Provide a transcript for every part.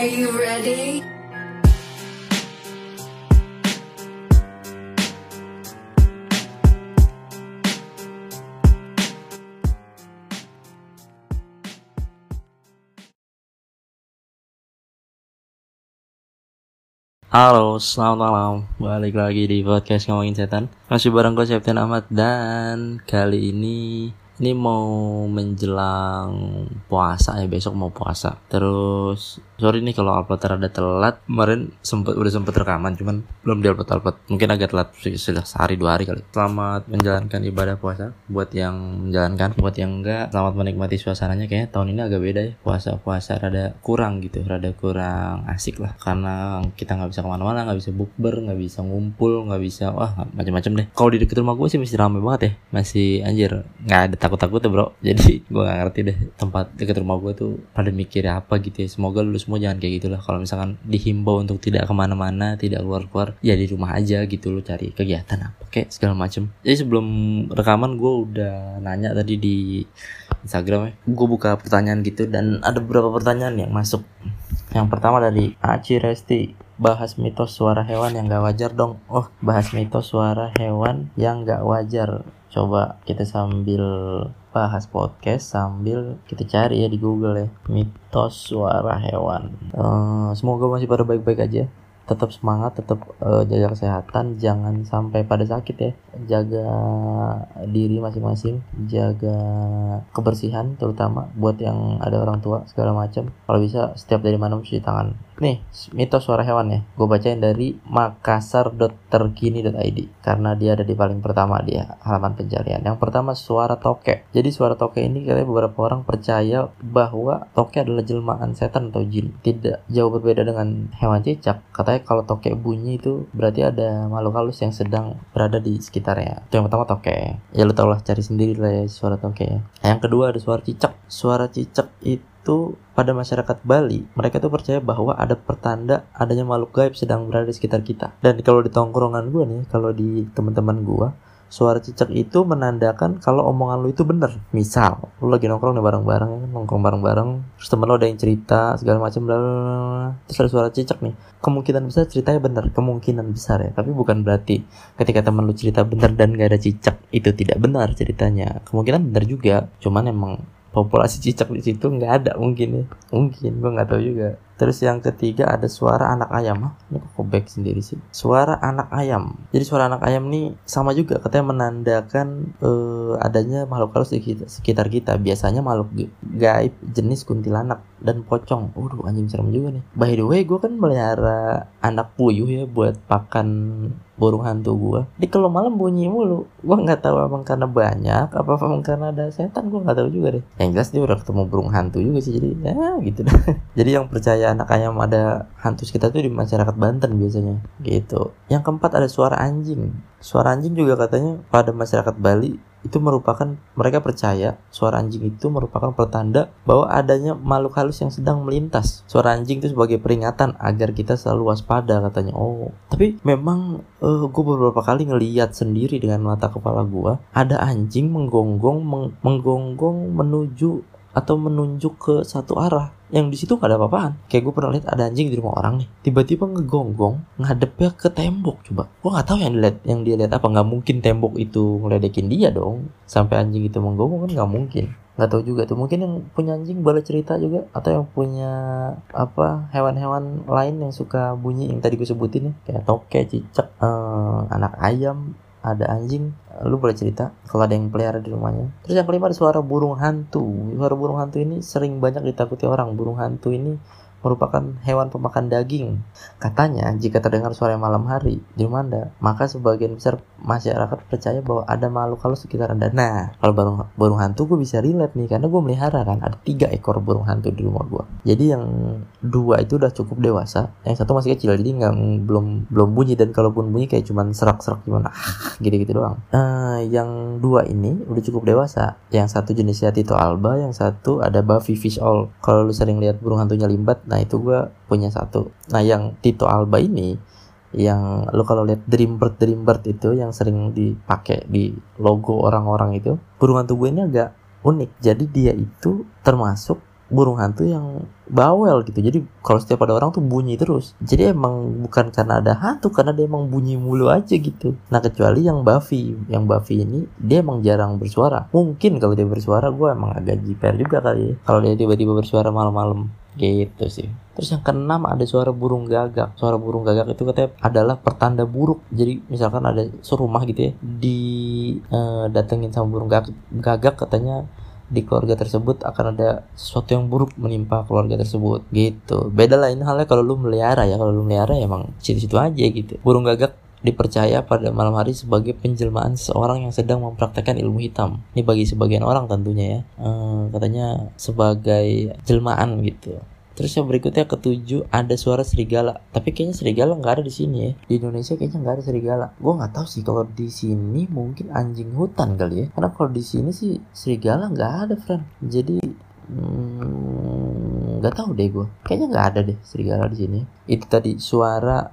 Are you ready? Halo, selamat malam. Balik lagi di podcast ngomongin setan. Masih bareng gue Septian Ahmad dan kali ini ini mau menjelang puasa ya besok mau puasa. Terus sorry nih kalau upload rada telat. Kemarin sempet udah sempet rekaman cuman belum diupload upload. Mungkin agak telat sudah sehari dua hari kali. Selamat menjalankan ibadah puasa buat yang menjalankan, buat yang enggak selamat menikmati suasananya kayak tahun ini agak beda ya. Puasa-puasa rada kurang gitu, rada kurang asik lah karena kita nggak bisa ke mana-mana, nggak bisa bukber, nggak bisa ngumpul, nggak bisa wah macam-macam deh. Kalau di deket rumah gue sih masih rame banget ya, masih anjir nggak ada takut-takut ya bro. Jadi gue nggak ngerti deh tempat deket rumah gue tuh pada mikir apa gitu ya. Semoga lu semua jangan kayak gitulah. Kalau misalkan dihimbau untuk tidak ke mana-mana, tidak keluar-keluar, ya di rumah aja gitu lu cari kegiatan apa kayak segala macem. Jadi sebelum rekaman gue udah nanya tadi di Instagram ya. Gue buka pertanyaan gitu dan ada beberapa pertanyaan yang masuk. Yang pertama dari Aci Resti bahas mitos suara hewan yang gak wajar dong. Oh, bahas mitos suara hewan yang gak wajar. Coba kita sambil bahas podcast sambil kita cari ya di Google ya mitos suara hewan. Eh, semoga masih pada baik-baik aja. Tetap semangat, tetap eh, jaga kesehatan, jangan sampai pada sakit ya. Jaga diri masing-masing, jaga kebersihan terutama buat yang ada orang tua segala macam. Kalau bisa setiap dari mana cuci tangan. Nih, mitos suara hewan ya. Gue bacain dari makassar.terkini.id karena dia ada di paling pertama dia halaman pencarian. Yang pertama suara toke. Jadi suara toke ini katanya beberapa orang percaya bahwa toke adalah jelmaan setan atau jin. Tidak jauh berbeda dengan hewan cicak. Katanya kalau toke bunyi itu berarti ada makhluk halus yang sedang berada di sekitarnya. Itu yang pertama toke. Ya lu tau lah cari sendiri lah ya suara toke ya. Yang kedua ada suara cicak. Suara cicak itu pada masyarakat Bali mereka tuh percaya bahwa ada pertanda adanya makhluk gaib sedang berada di sekitar kita. Dan kalau di tongkrongan gue nih kalau di teman-teman gue suara cicak itu menandakan kalau omongan lu itu bener. Misal lu lagi nongkrong nih bareng-bareng nongkrong bareng-bareng terus temen lu ada yang cerita segala macam terus ada suara cicak nih. Kemungkinan besar ceritanya bener kemungkinan besar ya. Tapi bukan berarti ketika temen lu cerita bener dan gak ada cicak itu tidak benar ceritanya. Kemungkinan bener juga cuman emang populasi cicak di situ nggak ada mungkin ya. Mungkin gue nggak tahu juga terus yang ketiga ada suara anak ayam. Ah ini kok back sendiri sih? Suara anak ayam. Jadi suara anak ayam nih sama juga katanya menandakan eh, adanya makhluk halus di kita- sekitar kita. Biasanya makhluk ga- gaib jenis kuntilanak dan pocong. Waduh anjing serem juga nih. By the way gue kan melihara anak puyuh ya buat pakan burung hantu gua. Jadi kalau malam bunyi mulu, gua nggak tahu emang karena banyak apa emang karena ada setan. Gua nggak tahu juga deh. Yang jelas dia udah ketemu burung hantu juga sih jadi ya gitu dah. jadi yang percaya anak ayam ada hantu sekitar tuh di masyarakat Banten biasanya gitu. Yang keempat ada suara anjing. Suara anjing juga katanya pada masyarakat Bali itu merupakan mereka percaya suara anjing itu merupakan pertanda bahwa adanya makhluk halus yang sedang melintas. Suara anjing itu sebagai peringatan agar kita selalu waspada katanya. Oh, tapi memang eh gue beberapa kali ngeliat sendiri dengan mata kepala gue ada anjing menggonggong meng- menggonggong menuju atau menunjuk ke satu arah. Yang di situ gak ada apa-apaan. Kayak gue pernah lihat ada anjing di rumah orang nih. Tiba-tiba ngegonggong ngadepnya ke tembok coba. Gue nggak tahu yang dilihat yang dia lihat apa. Nggak mungkin tembok itu ngeledekin dia dong. Sampai anjing itu menggonggong kan nggak mungkin. Nggak tahu juga tuh. Mungkin yang punya anjing boleh cerita juga. Atau yang punya apa hewan-hewan lain yang suka bunyi yang tadi gue sebutin ya kayak toke cicak eh, anak ayam ada anjing lu boleh cerita kalau ada yang pelihara di rumahnya. Terus yang kelima ada suara burung hantu. Suara burung hantu ini sering banyak ditakuti orang. Burung hantu ini merupakan hewan pemakan daging. Katanya, jika terdengar suara malam hari di rumah Anda, maka sebagian besar masyarakat percaya bahwa ada makhluk halus sekitar Anda. Nah, kalau burung, burung hantu gue bisa relate nih, karena gue melihara kan, ada tiga ekor burung hantu di rumah gue. Jadi yang dua itu udah cukup dewasa, yang satu masih kecil, jadi nggak belum belum bunyi dan kalaupun bunyi kayak cuman serak-serak gimana, gitu-gitu doang. Eh, yang dua ini udah cukup dewasa, yang satu jenisnya Tito Alba, yang satu ada Buffy Fish All. Kalau lu sering lihat burung hantunya limbat, nah itu gue punya satu. Nah yang Tito Alba ini yang lu kalau lihat Dreambird Dreambird itu yang sering dipakai di logo orang-orang itu burung hantu gue ini agak unik. Jadi dia itu termasuk burung hantu yang bawel gitu. Jadi kalau setiap ada orang tuh bunyi terus. Jadi emang bukan karena ada hantu karena dia emang bunyi mulu aja gitu. Nah kecuali yang Buffy. Yang Buffy ini dia emang jarang bersuara. Mungkin kalau dia bersuara gue emang agak jiper juga kali ya. Kalau dia tiba-tiba bersuara malam-malam gitu sih. Terus yang keenam ada suara burung gagak. Suara burung gagak itu katanya adalah pertanda buruk. Jadi misalkan ada serumah gitu ya di uh, datengin sama burung gagak, gagak katanya di keluarga tersebut akan ada sesuatu yang buruk menimpa keluarga tersebut. Gitu. Beda lah ini halnya kalau lu melihara ya. Kalau lu melihara ya emang situ-situ aja gitu. Burung gagak dipercaya pada malam hari sebagai penjelmaan seseorang yang sedang mempraktekkan ilmu hitam. Ini bagi sebagian orang tentunya ya. Hmm, katanya sebagai jelmaan gitu. Terus yang berikutnya ketujuh ada suara serigala. Tapi kayaknya serigala nggak ada di sini ya. Di Indonesia kayaknya nggak ada serigala. Gue nggak tahu sih kalau di sini mungkin anjing hutan kali ya. Karena kalau di sini sih serigala nggak ada, friend. Jadi hmm, nggak hmm, tahu deh gue. Kayaknya nggak ada deh serigala di sini. Itu tadi suara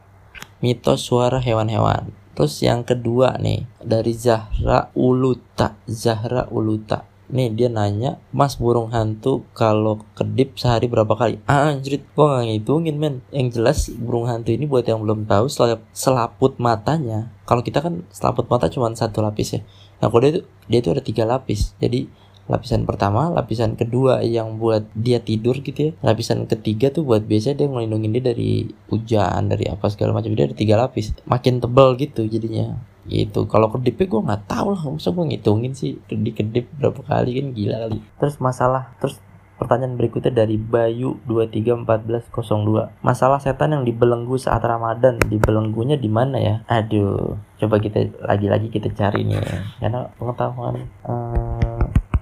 mitos suara hewan-hewan. Terus yang kedua nih dari Zahra Uluta. Zahra Uluta. Nih dia nanya mas burung hantu kalau kedip sehari berapa kali? Ah anjrit gua gak ngitungin men. Yang jelas burung hantu ini buat yang belum tahu selap, selaput matanya. Kalau kita kan selaput mata cuma satu lapis ya. Nah kalau dia itu dia itu ada tiga lapis. Jadi lapisan pertama, lapisan kedua yang buat dia tidur gitu ya. Lapisan ketiga tuh buat biasa dia ngelindungin dia dari hujan, dari apa segala macam. Dia ada tiga lapis. Makin tebal gitu jadinya. Gitu. Kalau kedip gue nggak tahu lah masa gue ngitungin sih. Di kedip berapa kali kan gila kali. Terus masalah terus pertanyaan berikutnya dari Bayu 231402 masalah setan yang dibelenggu saat Ramadan dibelenggunya di mana ya? Aduh coba kita lagi-lagi kita cari nih. Karena pengetahuan uh,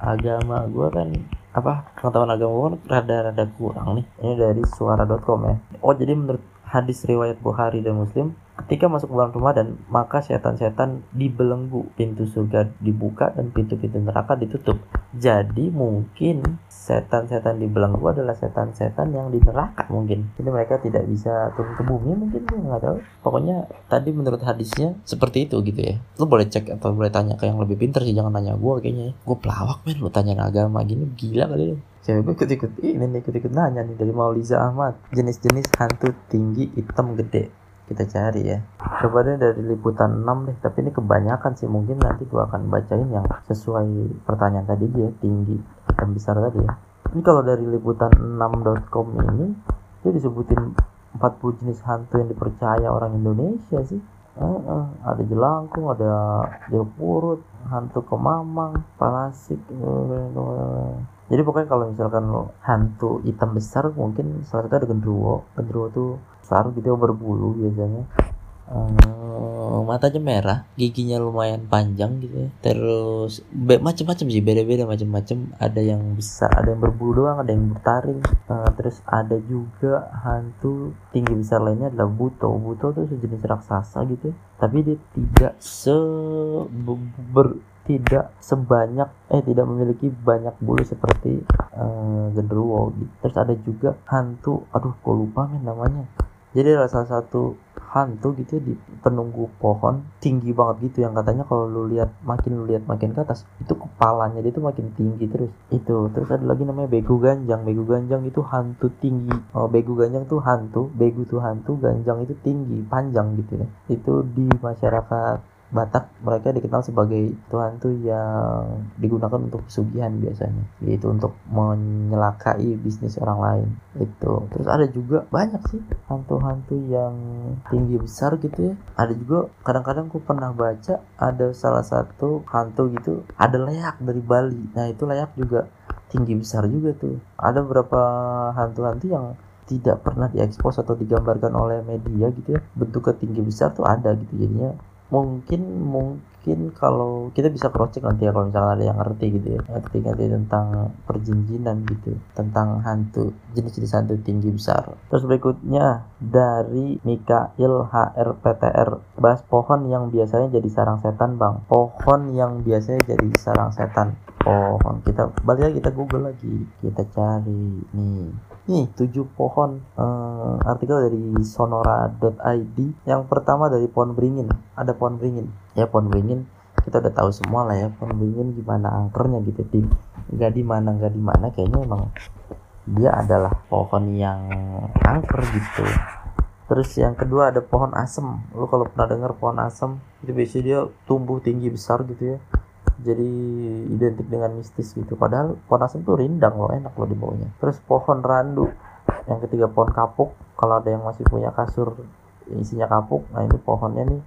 agama gue kan apa pengetahuan agama gue kan rada-rada kurang nih. Ini dari suara.com ya. Oh jadi menurut hadis riwayat Bukhari dan Muslim Ketika masuk ke dalam Ramadan, maka setan-setan dibelenggu, pintu surga dibuka dan pintu-pintu neraka ditutup. Jadi mungkin setan-setan dibelenggu adalah setan-setan yang di neraka mungkin. Jadi mereka tidak bisa turun ke bumi mungkin gue nggak tahu. Pokoknya tadi menurut hadisnya seperti itu gitu ya. Lo boleh cek atau boleh tanya ke yang lebih pintar sih, jangan nanya gue kayaknya. Gue pelawak men, lo tanya agama gini gila kali lo cewek gue ikut-ikut ini ikut-ikut nanya nih dari Mauliza Ahmad jenis-jenis hantu tinggi hitam gede kita cari ya. Coba dari liputan 6 deh tapi ini kebanyakan sih. Mungkin nanti gua akan bacain yang sesuai pertanyaan tadi dia tinggi dan besar tadi ya. Ini kalau dari liputan 6.com ini dia disebutin 40 jenis hantu yang dipercaya orang Indonesia sih. Uh, uh, ada jelangkung ada jelpurut hantu kemamang palasik uh, jadi pokoknya kalau misalkan hantu hitam besar mungkin salah satu ada gendruwo. Gendruwo tuh besar gitu berbulu biasanya. Uh, matanya merah giginya lumayan panjang gitu ya. Terus be- macam-macam sih beda-beda macam-macam ada yang besar ada yang berbulu doang ada yang bertaring. Uh, terus ada juga hantu tinggi besar lainnya adalah buto. Buto tuh sejenis raksasa gitu ya. Tapi dia tidak se ber tidak sebanyak eh tidak memiliki banyak bulu seperti uh, genderuwo gitu. Terus ada juga hantu, aduh kok lupa men namanya. Jadi ada salah satu hantu gitu di penunggu pohon tinggi banget gitu. Yang katanya kalau lu lihat makin lu lihat makin ke atas itu kepalanya dia tuh makin tinggi terus. Itu terus ada lagi namanya begu ganjang. Begu ganjang itu hantu tinggi. Oh begu ganjang tuh hantu begu tuh hantu ganjang itu tinggi panjang gitu ya. Itu di masyarakat Batak mereka dikenal sebagai hantu yang digunakan untuk pesugihan biasanya yaitu untuk menyelakai bisnis orang lain itu terus ada juga banyak sih hantu-hantu yang tinggi besar gitu ya. Ada juga kadang-kadang aku pernah baca ada salah satu hantu gitu ada layak dari Bali. Nah itu layak juga tinggi besar juga tuh. Ada beberapa hantu-hantu yang tidak pernah diekspos atau digambarkan oleh media gitu ya. Bentuk tinggi besar tuh ada gitu jadinya mungkin mungkin kalau kita bisa cross check nanti ya kalau misalnya ada yang ngerti gitu ya. Ngerti ngerti tentang perjinjinan gitu tentang hantu jenis-jenis hantu tinggi besar. Terus berikutnya dari Mikail HRPTR bahas pohon yang biasanya jadi sarang setan bang. Pohon yang biasanya jadi sarang setan pohon. Kita balik lagi kita google lagi. Kita cari nih. Nih tujuh pohon uh, artikel dari sonora.id yang pertama dari pohon beringin. Ada pohon beringin. Ya pohon beringin. Kita udah tahu semua lah ya pohon beringin gimana angkernya gitu. Di nggak di mana nggak di mana kayaknya emang dia adalah pohon yang angker gitu. Terus yang kedua ada pohon asem. Lu kalau pernah dengar pohon asem itu biasanya dia tumbuh tinggi besar gitu ya jadi identik dengan mistis gitu. Padahal pohon asem tuh rindang loh enak loh di bawahnya terus pohon randu yang ketiga pohon kapuk. Kalau ada yang masih punya kasur isinya kapuk nah ini pohonnya nih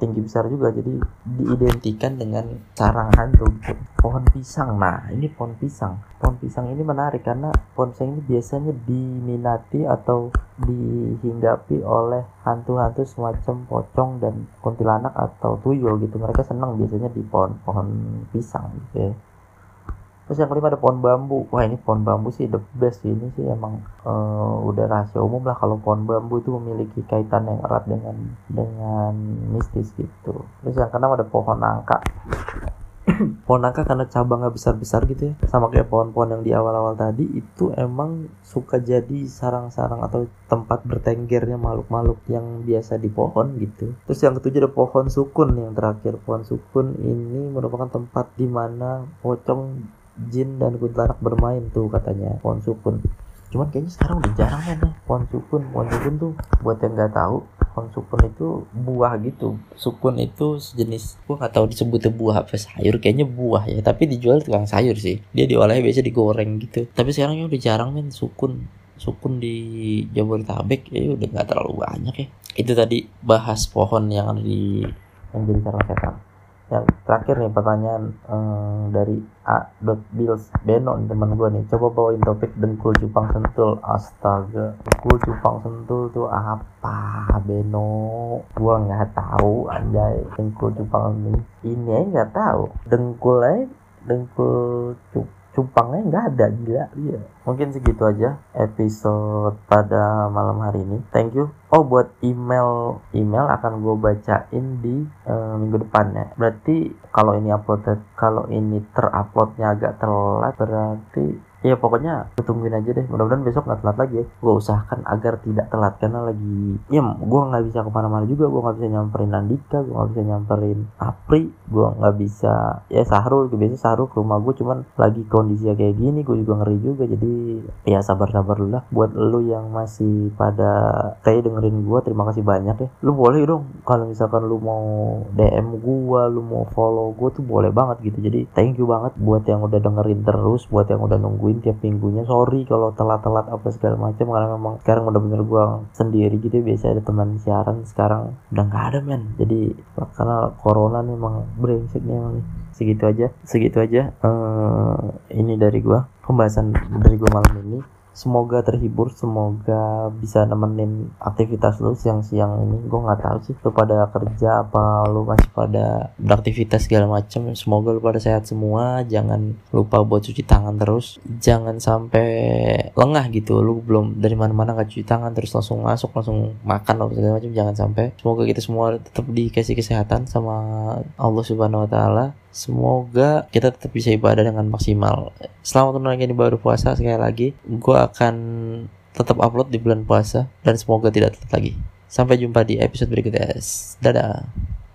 tinggi besar juga jadi diidentikan dengan sarang hantu pohon pisang. Nah ini pohon pisang. Pohon pisang ini menarik karena pohon pisang ini biasanya diminati atau dihinggapi oleh hantu-hantu semacam pocong dan kuntilanak atau tuyul gitu. Mereka senang biasanya di pohon-pohon pisang gitu ya terus yang kelima ada pohon bambu. Wah ini pohon bambu sih the best sih. Ini sih emang uh, udah rahasia umum lah kalau pohon bambu itu memiliki kaitan yang erat dengan dengan mistis gitu. Terus yang keenam ada pohon nangka. Pohon nangka karena cabangnya besar-besar gitu ya. Sama kayak pohon-pohon yang di awal-awal tadi itu emang suka jadi sarang-sarang atau tempat bertenggernya makhluk-makhluk yang biasa di pohon gitu. Terus yang ketujuh ada pohon sukun. Yang terakhir pohon sukun ini merupakan tempat di mana pocong jin dan kuntilanak bermain tuh katanya pohon sukun cuman kayaknya sekarang udah jarang ya pohon sukun pohon sukun tuh buat yang nggak tahu pohon sukun itu buah gitu. Sukun itu sejenis gua nggak tahu disebutnya buah apa sayur kayaknya buah ya. Tapi dijual tukang sayur sih. Dia diolahnya biasa digoreng gitu. Tapi sekarang ya udah jarang men. Sukun sukun di Jabodetabek ya udah nggak terlalu banyak ya. Itu tadi bahas pohon yang ada di yang jadi sarang setan yang terakhir nih pertanyaan um, dari A. Bills Beno nih teman gue nih. Coba bawain topik dengkul cupang sentul. Astaga dengkul cupang sentul tuh apa Beno? Gue nggak tahu anjay. Dengkul cupang ini ini nggak tahu. Dengkul aja dengkul cupang cupangnya nggak ada gila. Iya. Mungkin segitu aja episode pada malam hari ini. Thank you. Oh buat email email akan gue bacain di uh, minggu depan ya berarti kalau ini upload kalau ini teruploadnya agak telat berarti ya pokoknya tungguin aja deh. Mudah-mudahan besok nggak telat lagi ya. Gue usahakan agar tidak telat karena lagi ya gue nggak bisa ke mana-mana juga. Gue nggak bisa nyamperin Andika gue nggak bisa nyamperin Apri gue nggak bisa ya Sahrul biasa Sahrul ke rumah gue cuman lagi kondisi kayak gini gue juga ngeri juga. Jadi ya sabar-sabar dulu lah. Buat lu yang masih pada stay dengerin gue terima kasih banyak ya. Lu boleh dong. Kalau misalkan lu mau DM gue lu mau follow gue tuh boleh banget gitu. Jadi thank you banget buat yang udah dengerin terus buat yang udah nunggu nungguin tiap minggunya. Sorry kalau telat-telat apa segala macam karena memang sekarang udah bener gue sendiri gitu ya, biasa ada teman siaran sekarang udah nggak ada men. Jadi karena corona nih emang brengsek nih emang segitu aja segitu aja uh, ini dari gue pembahasan dari gue malam ini semoga terhibur semoga bisa nemenin aktivitas lu siang-siang ini. Gue nggak tahu sih lu pada kerja apa lu masih pada beraktivitas segala macam semoga lu pada sehat semua jangan lupa buat cuci tangan terus. Jangan sampai lengah gitu lu belum dari mana-mana nggak cuci tangan terus langsung masuk langsung makan apa segala macam jangan sampai. Semoga kita semua tetap dikasih kesehatan sama Allah Subhanahu Wa Taala Semoga kita tetap bisa ibadah dengan maksimal. Selamat menunaikan ibadah puasa sekali lagi. Gue akan tetap upload di bulan puasa dan semoga tidak telat lagi. Sampai jumpa di episode berikutnya. Dadah.